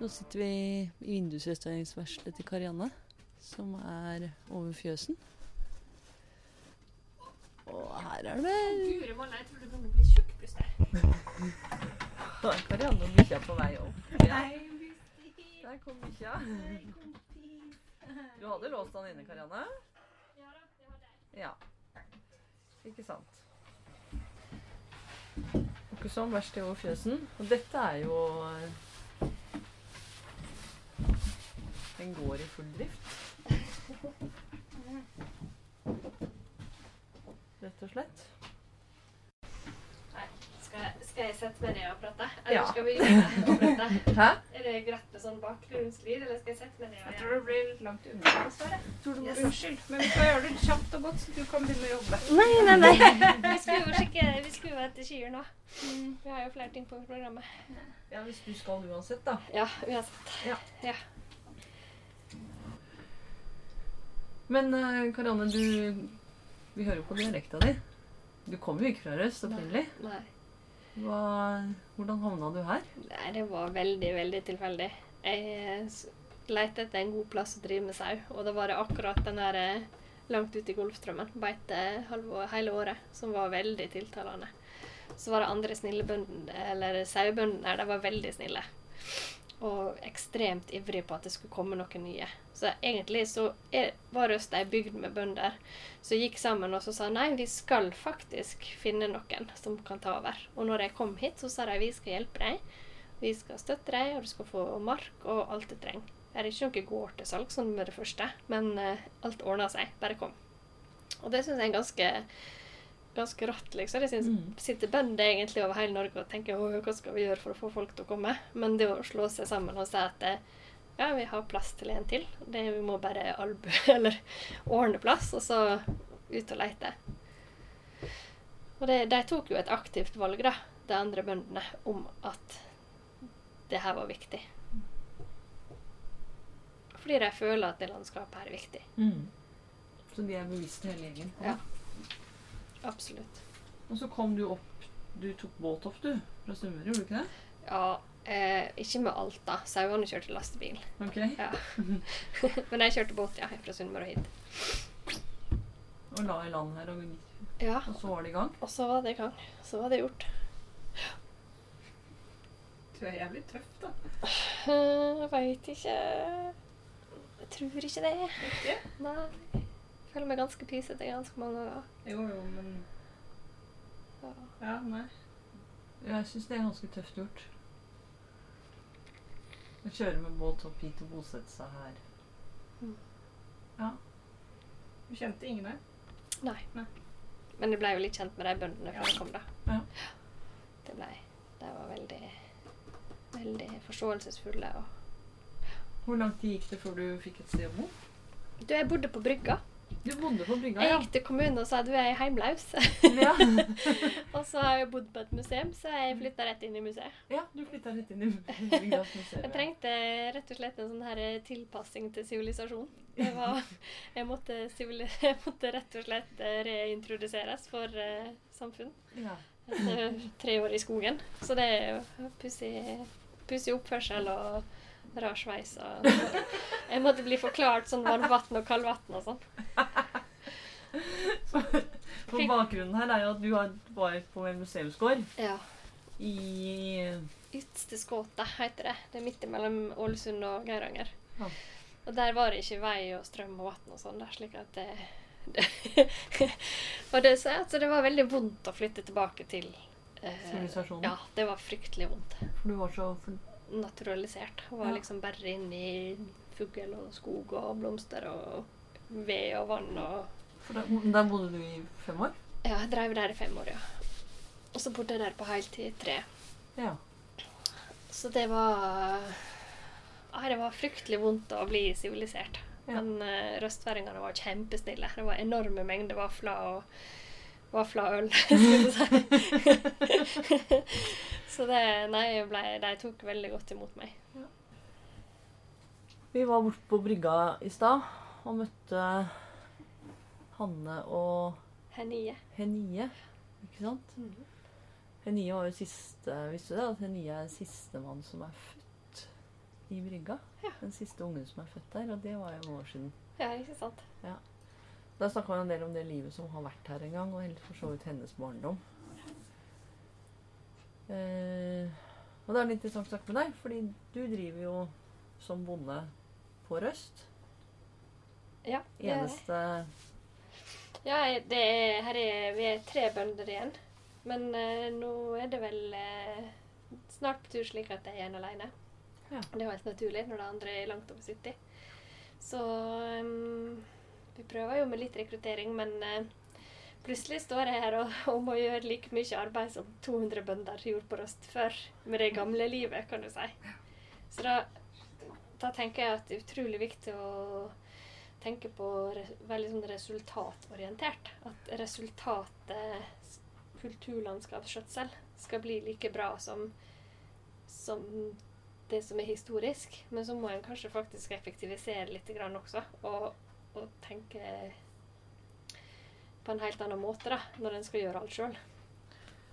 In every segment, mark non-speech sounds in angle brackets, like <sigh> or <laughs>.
Nå sitter vi i vindusrestaureringsvarselet til Karianne, som er over fjøsen. Og her er det Guri malla, jeg tror du begynner å bli tjukk plutselig. <laughs> Karianne og bikkja på vei opp. Ja, der kom bikkja. Du hadde låst han inne, Karianne? Ja da, det hadde jeg. Ja. Ikke sant. Ikke sånn verst i over fjøsen. Og dette er jo Den går i full drift. Rett og slett. Nei, skal, jeg- skal jeg sette meg ned og prate? Eller Ja. skal vi <laughs> å prate? Hæ? Er det greit med sånn bakgrunnslyd, eller skal jeg sette meg ned og Jeg tror det blir litt langt unna, dessverre. Du må Unnskyld, men vi skal gjøre det kjapt og godt, så du kan begynne å jobbe. Nei, nei, nei. <laughs> Vi skulle jo sjekke Vi skulle jo etter skyer nå. Vi har jo flere ting på programmet. Ja, hvis du skal uansett, da. Ja, uansett. Ja. Ja. Men eh, Karianne, du Vi hører jo på dialekta di. Du kommer jo ikke fra Røst opprinnelig. Hvordan havna du her? Nei, det var veldig, veldig tilfeldig. Jeg s- lette etter en god plass å drive med sau, og da var det akkurat den der eh, langt ute i Golfstrømmen, beite halve, hele året, som var veldig tiltalende. Så var det andre snille bønder, eller sauebønder der, de var veldig snille. Og ekstremt ivrig på at det skulle komme noen nye. Så egentlig så var Røst ei bygd med bønder som gikk sammen og så sa nei, vi skal faktisk finne noen som kan ta over. Og når jeg kom hit, så sa de vi skal hjelpe deg. Vi skal støtte deg, og du skal få mark og alt du trenger. Det er ikke noe gård til salg sånn med det første, men eh, alt ordna seg. Bare kom. Og det syns jeg er ganske, ganske rått, liksom. Jeg synes Mm. sitter bønder egentlig over hele Norge og tenker hva skal vi gjøre for å få folk til å komme? Men det å slå seg sammen og si at ja, vi har plass til en til. Det, vi må bare albu, <laughs> eller ordne plass, og så ut og leite. Og det, de tok jo et aktivt valg, da, de andre bøndene, om at det her var viktig. Fordi de føler at det landskapet her er viktig. Mm. Så de er bevisste hele gjengen? Ja. Absolutt. Og så kom du opp Du tok båt opp, du? Fra Sunnmøre, gjorde du ikke det? Ja, eh, ikke med alt, da. Sauene kjørte lastebil. Ok. Ja. <laughs> Men jeg kjørte båt, ja, fra Sunnmøre og hit. Og la i land her, og, Ja, og så var det i gang? og så var det i gang. Så var det gjort. Du er jævlig tøff, da. Eh, Jeg veit ikke Jeg tror ikke det. Ikke? Nei. Føler meg ganske pysete ganske mange ganger. Jo, jo, men Ja. Ja, nei. Jeg syns det er ganske tøft gjort. Å kjøre med båt opp hit og bosette seg her. Mm. Ja. Du kjente ingen her? Nei. Nei. Men jeg ble jo litt kjent med de bøndene før jeg kom, da. Ja. Det ble De var veldig Veldig forståelsesfulle. Og Hvor lang tid gikk det før du fikk et sted å bo? Du, jeg bodde på brygga. Du bodde på brygga, Jeg gikk til kommunen og sa du er heimlaus. ja. <laughs> og så har jeg bodd på et museum, så jeg flytta rett inn i museet. Ja, du flytta rett inn i Bryggas museum. Jeg trengte rett og slett en sånn her tilpassing til sivilisasjon. <laughs> Jeg måtte, <laughs> jeg måtte rett og slett eh, reintroduseres for uh, samfunn Ja. etter tre år i skogen. Så det er jo pussig oppførsel og rar sveis. Og jeg måtte bli forklart sånn varmvann og kaldvann og sånn. For bakgrunnen her er jo at du har- var på en museumsgård Ja. i Ytsteskåta heter det. Det er midt mellom Ålesund og Geiranger. Ja. Og der var det ikke vei og strøm og vann og sånn der, slik at det, det <laughs> Og det, så, altså, det var veldig vondt å flytte tilbake til eh, sivilisasjonen. Ja, det var fryktelig vondt. For du var så Naturalisert. Var Ja. liksom bare inne i fugl og skog og blomster og ved og vann og for da, der bodde du i fem år? Ja, jeg drev der i fem år, ja. Og så bodde jeg der på heltid i tre. Ja. Så det var ah, det var fryktelig vondt å bli sivilisert. Ja. Men uh, røstværingene var kjempesnille. Det var enorme mengder vafler og vafler og øl, <laughs> <laughs> skulle jeg si. Så det Nei, ble, de tok veldig godt imot meg. Vi var borte på brygga i stad og møtte Hanne og Henie. Henie. Ikke sant? Henie var jo siste Visste du det? At Henie er sistemann som er født i Brygga. Ja. Den siste ungen som er født der, og det var jo noen år siden. Ja, ikke sant? Da snakka vi en del om det livet som har vært her en gang, og helt for så vidt hennes barndom. Eh, og det er en interessant sak med deg, fordi du driver jo som bonde på Røst. Ja, det er det. Ja, det er, her er, vi er tre bønder igjen. Men eh, nå er det vel eh, snart på tur slik at jeg er igjen alene. Ja. Det er helt naturlig når de andre er langt over 70. Så ehm, vi prøver jo med litt rekruttering, men eh, plutselig står jeg her og, og må gjøre like mye arbeid som 200 bønder gjorde på Røst før, med det gamle livet, kan du si. Så da, da tenker jeg at det er utrolig viktig å tenke på re veldig sånn resultatorientert. At resultatet kulturlandskapsskjøtsel skal bli like bra som, som det som er historisk. Men så må en kanskje faktisk effektivisere litt også, og, og tenke på en helt annen måte da, når en skal gjøre alt sjøl.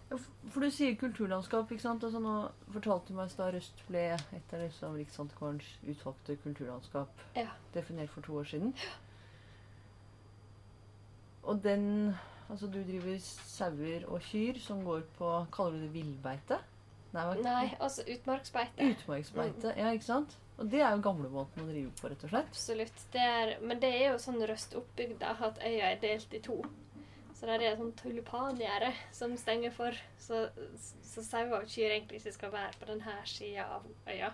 Ja, For du sier kulturlandskap, ikke sant? Altså, nå fortalte du meg i stad Røst ble et av liksom Riksantikvarens utvalgte kulturlandskap Ja. definert for to år siden. Og den Altså, du driver sauer og kyr som går på Kaller du det villbeite? Nei. Nei, altså utmarksbeite. Utmarksbeite. Ja, ikke sant? Og det er jo gamlemåten å drive på, rett og slett. Absolutt. Det er, men det er jo sånn røst oppbygd da, at øya er delt i to. Så der er et sånn tulipangjerde som stenger for, så, så sauer og kyr egentlig ikke skal være på denne sida av øya.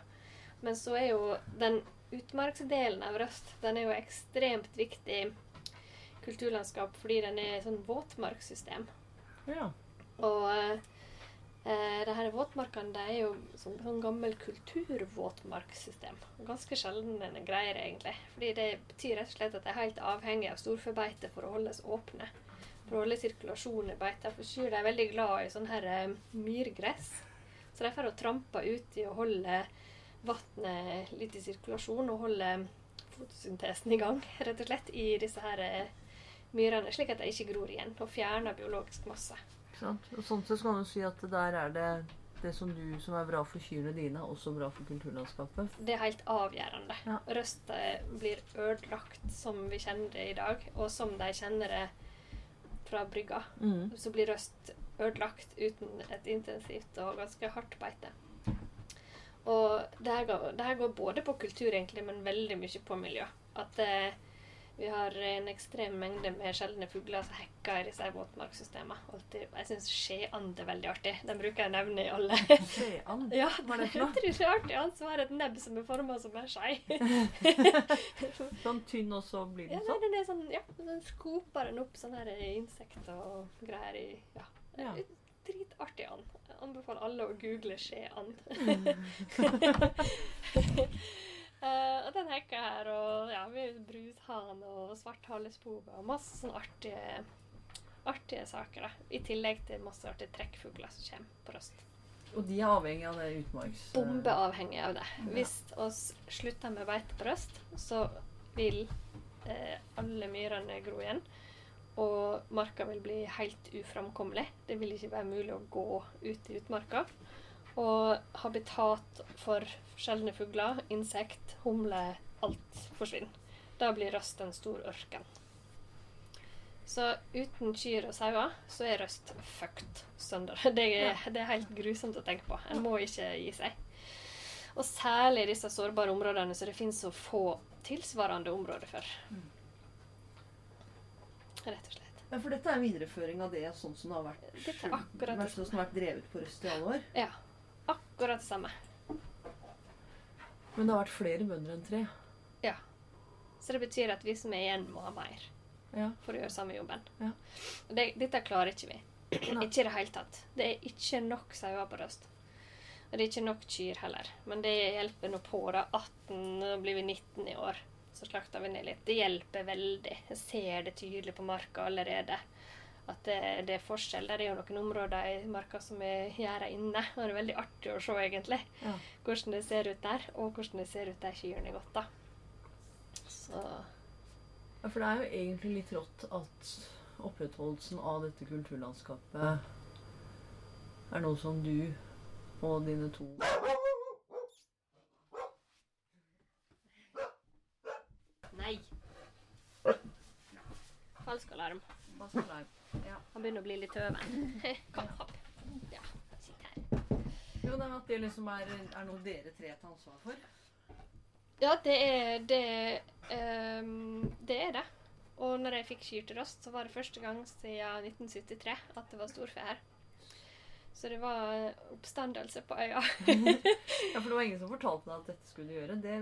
Men så er jo den utmarksdelen av Røst den er jo ekstremt viktig kulturlandskap fordi den er et sånn våtmarkssystem. Ja. Og eh, det her våtmarkene det er jo sånn, sånn gammel kulturvåtmarksystem. Ganske sjelden greier, egentlig. Fordi det betyr rett og slett at det er helt avhengig av storfebeite for å holdes åpne. For å holde sirkulasjon i beita. For kyr er veldig glad i sånn her eh, myrgress. Så de får å trampe ut i å holde vannet litt i sirkulasjon og holde fotosyntesen i gang, <laughs> rett og slett, i disse her eh, myrene, slik at de ikke gror igjen, og fjerner biologisk masse. Sant? Og sånn sett så kan du si at der er det det som du som er bra for kyrne dine, er også bra for kulturlandskapet. Det er helt avgjørende. Ja. Røstet blir ødelagt som vi kjenner det i dag, og som de kjenner det fra brygga. Mm. Så blir Røst ødelagt uten et intensivt og ganske hardt beite. Og det her går, det her går både på kultur, egentlig, men veldig mye på miljø. At eh, vi har en ekstrem mengde med sjeldne fugler som hekker i disse våtmarkssystemene. Jeg syns skjeand er veldig artig. Den bruker jeg å nevne i alle Skjeand. Ja, Hva er det det for noe? er utrolig artig. Han som har et nebb som er forma som en skei. <laughs> Sånn tynn, og så blir Ja, den nei, sånn? den er sånn, ja, den skoper den opp sånne her insekter og greier i Ja. Ja. Dritartig and. Anbefaler alle å google skjeand. uh, <laughs> og den hekka her, og ja, vi brushan og svarthalespove og masse sånne artige, artige saker. da. I tillegg til masse artige trekkfugler som kommer på røst. Og de er avhengig av det utmarks... Bombeavhengig av det. Hvis vi slutter med beite på røst, så vil eh, alle myrene gro igjen. Og marka vil bli helt uframkommelig. Det vil ikke være mulig å gå ut i utmarka. Og habitat for sjeldne fugler, insekt, humle, alt forsvinner. Da blir Røst en stor ørken. Så uten kyr og sauer så er Røst fucked sønder. <laughs> Det er, det er helt grusomt å tenke på. En må ikke gi seg. Og særlig i disse sårbare områdene så det finnes så få tilsvarende områder for. Rett og slett. Ja, for dette er en videreføring av det sånn som det har vært, Dette er akkurat vært, sånn som har vært drevet på Røst i alle år. Ja. Akkurat det samme. Men det har vært flere bønder enn tre. Så det betyr at vi som er igjen, må ha mer Ja. for å gjøre samme jobben. Ja. Det, dette klarer ikke vi. Nei. ikke i det hele tatt. Det er ikke nok sauer på Røst. Og det er ikke nok kyr heller. Men det hjelper nå på. da. 18, nå blir vi 19 i år. Så slakter vi ned litt. Det hjelper veldig. Jeg ser det tydelig på marka allerede. At det, det er forskjell. Der er jo noen områder i marka som er gjerda inne. Og det er veldig artig å se, egentlig. Ja. Hvordan det ser ut der, og hvordan det ser ut der kyrne er gått. da. Så Ja, for det er jo egentlig litt rått at opprettholdelsen av dette kulturlandskapet er noe som du og dine to Nei. Falsk alarm. Falsk alarm. Ja. Han begynner å bli litt høven. <laughs> Kom, hopp. Ja, sitt her. Jo, det er at det liksom er, er noe dere tre tar ansvar for. Ja, det er det Um, Det er det. Og når jeg fikk Røst, så var det første gang siden 1973 at det var storfe her. Så det var oppstandelse på øya. <laughs> Ja, for det var ingen som fortalte deg at dette skulle du gjøre. Det,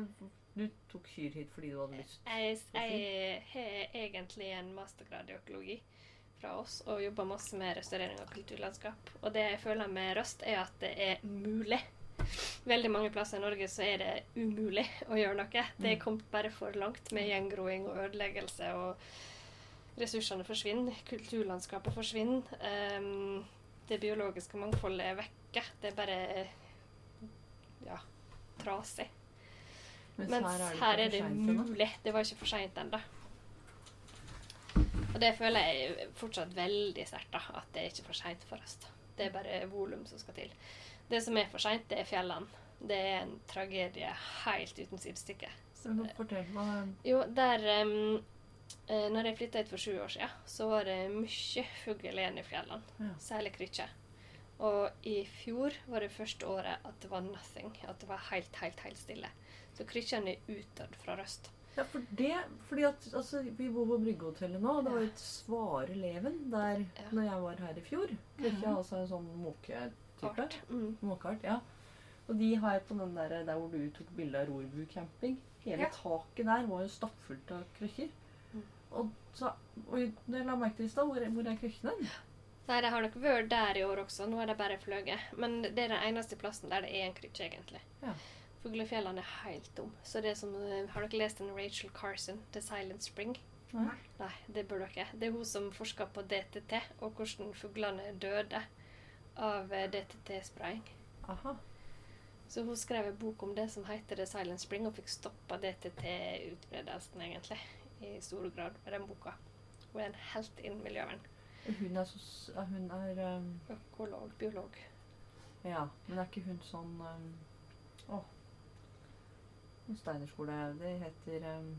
du tok kyr hit fordi du hadde lyst. Jeg, jeg har egentlig en mastergrad i økologi fra oss og jobber masse med restaurering av kulturlandskap. Og det jeg føler med Røst, er at det er mulig. Veldig mange plasser i Norge så er det umulig å gjøre noe. Det er kommet bare for langt med gjengroing og ødeleggelse, og ressursene forsvinner. Kulturlandskapet forsvinner. Um, det biologiske mangfoldet er vekke. Det er bare ja, trasig. Mens, Mens her er det, her er det mulig. Det var ikke for seint ennå. Og det føler jeg fortsatt veldig sterkt. At det er ikke for seint for oss. da. Det er bare volum som skal til. Det som er for seint, det er fjellene. Det er en tragedie helt uten sidestykke. Fortell hva Jo, der um, Når jeg flytta hit for sju år siden, så var det mye fugl igjen i fjellene. Ja. Særlig krykkje. Og i fjor var det første året at det var nothing. At det var helt, helt, helt stille. Så krykkjene er utdødd fra Røst. Ja, for det, fordi at altså, Vi bor på Bryggehotellet nå, og det var et Svare Leven der Ja. når jeg var her i fjor. Kirka har altså en sånn måketype. Mm. Måkeart, ja. Og de har jeg på den der, der hvor du tok bilde av Rorbu camping. Hele Ja. taket der var jo stappfullt av krykker. Mm. Og så, og jeg la merke til i stad, hvor, hvor er krykkene? Nei, de har nok vært der i år også. Nå er de bare fløyet. Men det er den eneste plassen der det er en krykke, egentlig. Ja. Fuglefjellene er helt dum. Så det som, eh, Har dere lest den Rachel Carson, 'The Silent Spring'? Nei. Nei, det bør dere. Det er hun som forsker på DTT, og hvordan fuglene døde av eh, DTT-spraying. Aha. Så hun skrev en bok om det som heter The Silent Spring, og fikk stoppa DTT-utbredelsen, egentlig, i stor grad med den boka. Hun er en helt innen miljøvern. Hun er så Hun er um, Økolog, biolog. Ja, men er ikke hun sånn um, Å. En Steinerskole Det heter um,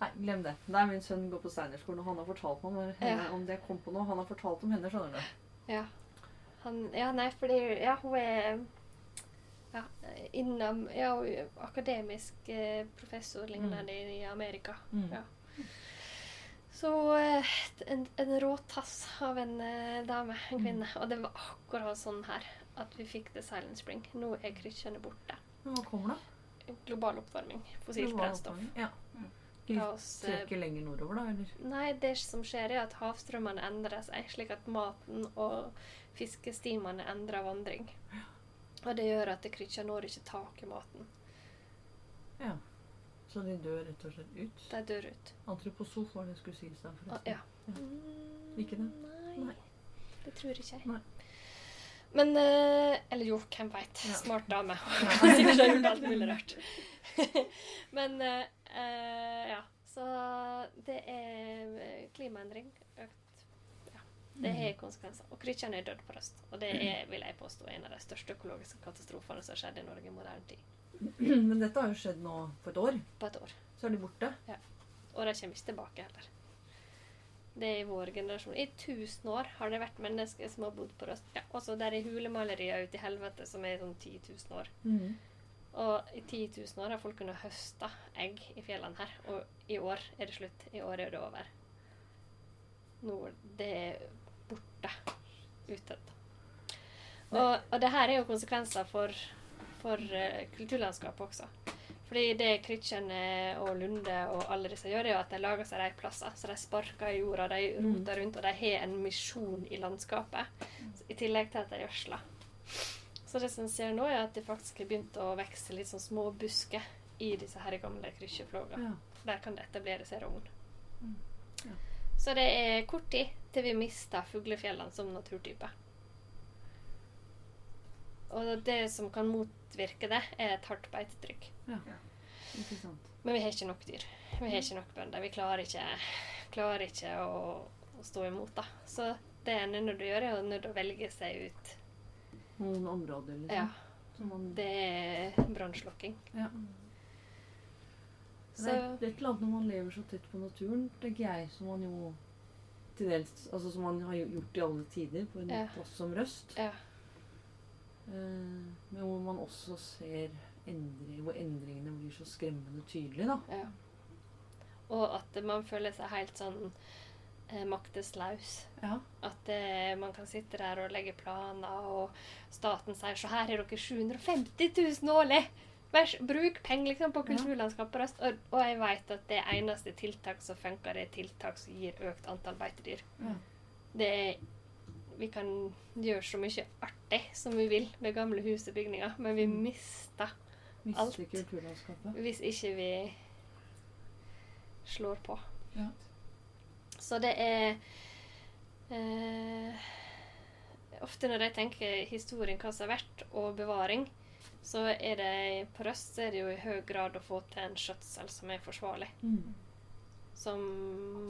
Nei, glem det. Nei, Min sønn går på Steinerskolen, og han har fortalt om, henne, Ja. om det jeg kom på nå. Han har fortalt om henne, skjønner du. Ja. Han, ja, nei, fordi Ja, hun er ja, innom Ja, akademisk eh, professor lignende i Amerika. Mm. Ja. Så eh, en, en råtass av en eh, dame, en kvinne. Og det var akkurat sånn her at vi fikk The Silent Spring. Nå er krykkjene borte. Men hva kommer da? Global oppvarming. Fossilt Global brennstoff. oppvarming. Ja. Mm. Eh, trekker lenger nordover, da? eller? Nei, det som skjer er at havstrømmene endrer seg, slik at maten og fiskestimene endrer vandring. Og det gjør at krykkja når ikke tak i maten. Ja. Så de dør rett og slett ut? De dør ut. Antroposof var det jeg skulle si i stad. Ah, forresten. ja. Ja. Mm, Ikke det? Nei, Nei. det tror ikke jeg. Nei. Men eh, Eller jo, hvem veit. Ja. Smart dame. <laughs> Har sikkert gjort alt mulig rart. <laughs> Men eh, eh, ja. Så det er klimaendring. Økt Ja. Det Mm. har konsekvenser. Og krykkjene er dødd på røst. Og det er, vil jeg påstå, en av de største økologiske katastrofene som har skjedd i Norge i moderne tid. <clears throat> Men dette har jo skjedd nå på et år. På et år. Så er de borte. Og de kommer ikke tilbake heller. Det er i vår generasjon. I 1000 år har det vært mennesker som har bodd på Røst. Ja, også der er hulemalerier ute i helvete som er sånn 10 000 år. Mm. Og i 10 000 år har folk kunnet høste egg i fjellene her. Og i år er det slutt. I år er det over. Nå det er borte. Utdødd. Og, og det her er jo konsekvenser for, for uh, kulturlandskapet også. Fordi det Kritchen og Lunde og alle disse gjør, er jo at de lager seg de plasser. Så de sparker i jorda, de roter rundt, og de har en misjon i landskapet. I tillegg til at de gjødsler. Så det som ser nå, er at de faktisk har begynt å vokse litt sånn små busker i disse her gamle krykkjeflåga. Ja. Der kan det etablere seg rogn. Mm. Ja. Så det er kort tid til vi mister fuglefjellene som naturtype. Og det som kan motvirke det, er et hardt beitetrykk. Ja. Men vi har ikke nok dyr. Vi har ikke nok bønder. Vi klarer ikke, klarer ikke å, å stå imot. da. Så det en er nødt til å gjøre, er nødt til å velge seg ut. Noen områder, liksom. Ja, man, Det er brannslukking. ja. Det Så det er et eller annet når man lever så tett på naturen, tenker jeg, som man jo til dels Altså som man har gjort i alle tider på en Ja. plass som Røst. ja. Eh, men hvor man også ser endring, hvor endringene blir så skremmende tydelige, da. ja. Og at man føler seg helt sånn eh, makteslaus. Ja. At eh, man kan sitte der og legge planer, og staten sier så her har dere 750 000 årlig! Vær Bruk penger liksom, på kulturlandskapet. Røst. Og, og jeg vet at det eneste tiltak som funker, er tiltak som gir økt antall beitedyr. Ja. Det er, vi kan gjøre så mye artig som vi vil med gamle hus og bygninger, men vi Mm. Mister Alt. hvis ikke vi slår på. Ja. Så det er eh, Ofte når jeg tenker historien, hva som har vært, og bevaring, så er det på Røst er det jo i høy grad å få til en skjøtsel som er forsvarlig. Mm. Som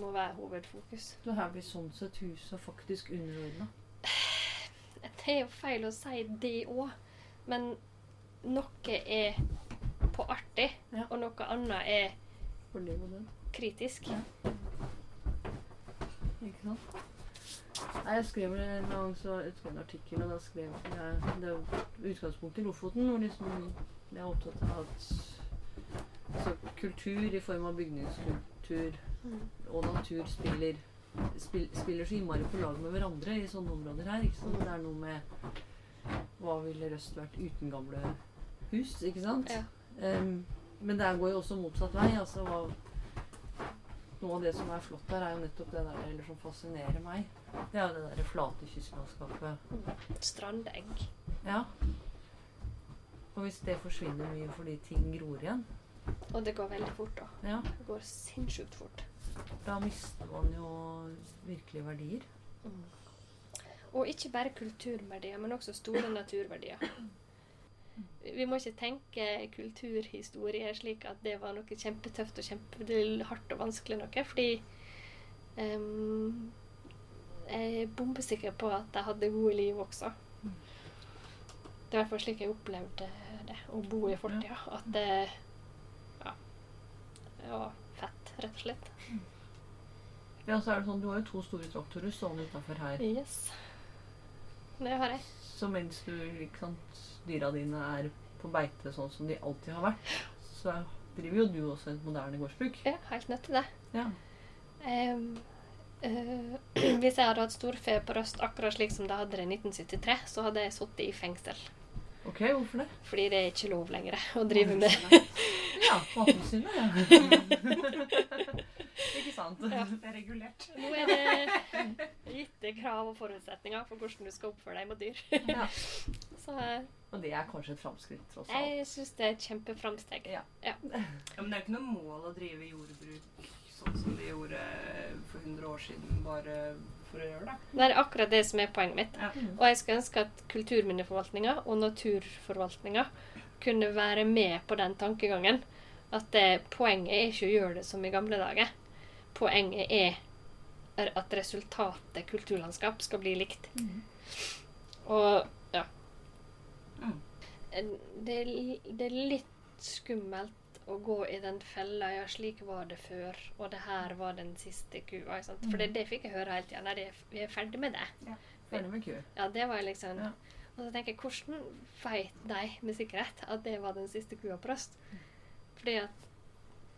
må være hovedfokus. Så her blir sånn sett huset faktisk underordna. Det <sighs> er jo feil å si det òg, men noe er på artig, Ja. og noe annet er kritisk. Ja. Ikke sant? Nei, jeg skrev en gang så jeg skrev en artikkel, og da skrev jeg det er utgangspunktet i Lofoten, hvor liksom jeg er opptatt av at altså, kultur i form av bygningskultur Mm. og natur spiller, spiller, spiller så innmari på lag med hverandre i sånne områder her. Ikke sant? Det er noe med hva ville Røst vært uten gamle hus, ikke sant? Ja. Um, men det går jo også motsatt vei. altså hva noe av det som er flott her, er jo nettopp det der eller som fascinerer meg. Det er jo det der flate kystlandskapet. Strandegg. Ja. Og hvis det forsvinner mye fordi ting gror igjen, Og det går veldig fort, da. ja, Det går sinnssykt fort. da mister man jo virkelig verdier. Og ikke bare kulturverdier, men også store naturverdier. Vi må ikke tenke kulturhistorie slik at det var noe kjempetøft og kjempehardt og vanskelig noe, fordi um, jeg er bombesikker på at de hadde gode liv også. Det er i hvert fall slik jeg opplevde det, å bo i fortida. At det ja, var fett, rett og slett. Ja, så er det sånn, Du har jo to store traktorer stående utafor her. Yes. Det har jeg. Så mens du, sant, dyra dine er på beite sånn som de alltid har vært, så driver jo du også et moderne gårdsbruk. Ja, helt nødt til det. Ja. Um, uh, <clears throat> hvis jeg hadde hatt storfe på Røst akkurat slik som det hadde det i 1973, så hadde jeg sittet i fengsel. Ok, hvorfor det? Fordi det er ikke lov lenger å drive med Ja, Mattilsynet, ja. <laughs> <laughs> ikke sant? Ja. Det er regulert. Nå er det gitte krav og forutsetninger for hvordan du skal oppføre deg mot dyr. Ja. <laughs> Så Og det er kanskje et framskritt, tross alt. jeg syns det er et kjempeframsteg. Ja. Ja, men det er ikke noe mål å drive jordbruk sånn som de gjorde for 100 år siden, bare for å gjøre det. Det er akkurat det som er poenget mitt. Ja. Mm. Og jeg skulle ønske at kulturminneforvaltninga og naturforvaltninga kunne være med på den tankegangen. At det, poenget er ikke å gjøre det som i gamle dager. Poenget er at resultatet kulturlandskap skal bli likt. Mm. Og ja. Mm. Det, det er litt skummelt å gå i den fella ja, slik var det før, og det her var den siste kua. sant? For det, Mhm. det fikk jeg høre hele tida. Nei, vi er ferdig med det. Ja, Ferdig med kua. Ja, det var liksom Ja. Og så tenker jeg, hvordan vet de med sikkerhet at det var den siste kua på røst? Fordi at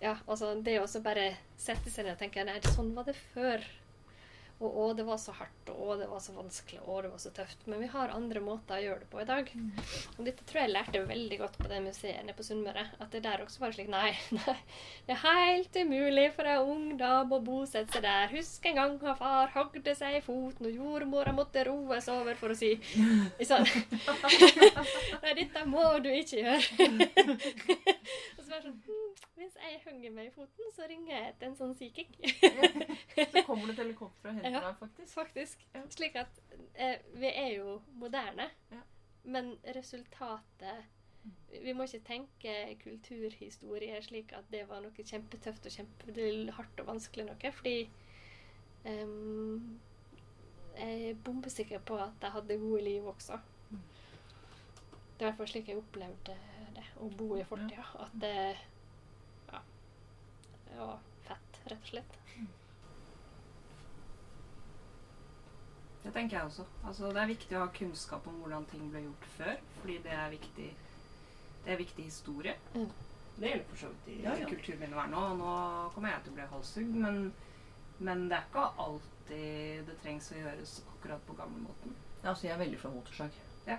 Ja, altså det å bare sette seg ned og tenke Nei, sånn var det før. Og å, det var så hardt, og å, det var så vanskelig, og det var så tøft. Men vi har andre måter å gjøre det på i dag. Og dette tror jeg lærte veldig godt på det museet nede på Sunnmøre. At det der også var slik Nei, <laughs> nei, det er helt umulig for ei ung dame å bosette seg der. Husk en gang har far hogde seg i foten, og jordmora måtte roes over for å si <laughs> sant? <laughs> Nei, dette må du ikke gjøre. Det sånn hm, Hvis jeg henger meg i foten, så ringer jeg til en sånn psykik <laughs> Så kommer det et helikopter og henter Ja. deg, faktisk. Faktisk. Ja. Slik at eh, vi er jo moderne, Ja. men resultatet Vi må ikke tenke kulturhistorie slik at det var noe kjempetøft og kjempehardt og vanskelig noe, fordi um, jeg er bombesikker på at jeg hadde gode liv også. Mm. Det er i hvert fall slik jeg opplevde det, å bo i fortida. At det Ja. og fett, rett og slett. Det tenker jeg også. Altså, det er viktig å ha kunnskap om hvordan ting ble gjort før, fordi det er viktig, det er viktig historie. Mm. Det gjelder for så vidt i Ja, ja. kulturminnevern òg. Nå kommer jeg til å bli halshugd, men, men det er ikke alltid det trengs å gjøres akkurat på gamlemåten. Altså, jeg er veldig for motorsag. Ja.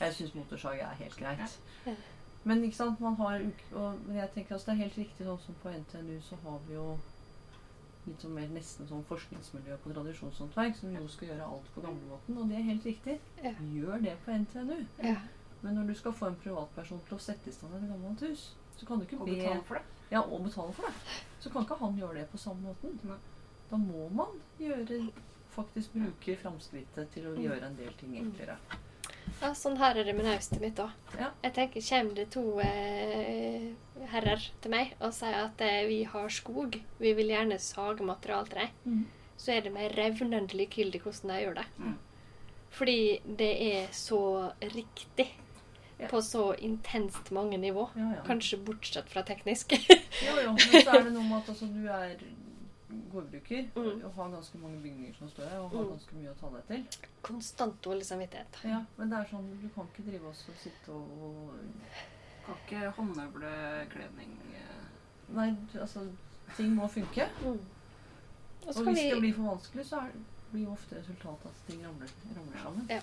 Jeg syns motorsag er helt greit. Ja. Men ikke sant, man har og, Men jeg tenker altså, det er helt riktig sånn som på NTNU så har vi jo litt sånn mer nesten sånn forskningsmiljø på tradisjonshåndverk, som jo skal gjøre alt på gamlemåten, og det er helt riktig. Ja. Gjør det på NTNU. Ja. Men når du skal få en privatperson til å sette i stand et gammelt hus, så kan du ikke Og be betale for det. Ja, og betale for det. Så kan ikke han gjøre det på samme måten. Nei. Da må man gjøre faktisk bruke framskrittet til å Mm. gjøre en del ting enklere. Ja, sånn her er det med naustet mitt òg. Ja. Jeg tenker, Kommer det to eh, herrer til meg og sier at eh, vi har skog, vi vil gjerne sage material til dem, Mm. så er det meg revnende likegyldig hvordan de gjør det. Mm. Fordi det er så riktig Ja. på så intenst mange nivå. Ja. Kanskje bortsett fra teknisk. Jo, jo, men så er det noe med at altså, du er gårdbruker Mm. og har ganske mange bygninger som står her, og har Mm. ganske mye å ta deg til. Konstant dårlig samvittighet. Ja, men det er sånn, du kan ikke drive oss og sitte og Kan ikke håndøvlekledning eh, Nei, altså, ting må funke. Mm. Og Og hvis hvis det blir for vanskelig, så er, blir jo ofte resultatet at ting ramler, ramler sammen. Ja.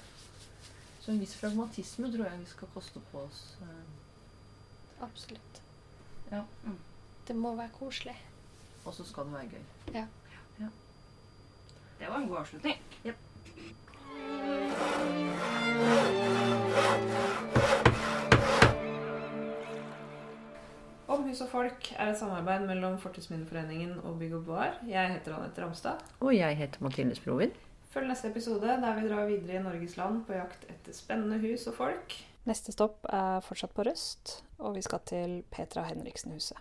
Så en viss pragmatisme tror jeg vi skal koste på oss. eh, Absolutt. Ja. Mm. Det må være koselig. Og så skal det være gøy. Ja. Det var en god avslutning. Om hus og folk er et samarbeid mellom Fortidsminneforeningen og Bygg og Bar. Jeg heter Anette Ramstad. Og jeg heter Mathilde Sprovin. Følg neste episode der vi drar videre i Norges land på jakt etter spennende hus og folk. Neste stopp er fortsatt på Røst, og vi skal til Petra Henriksen-huset.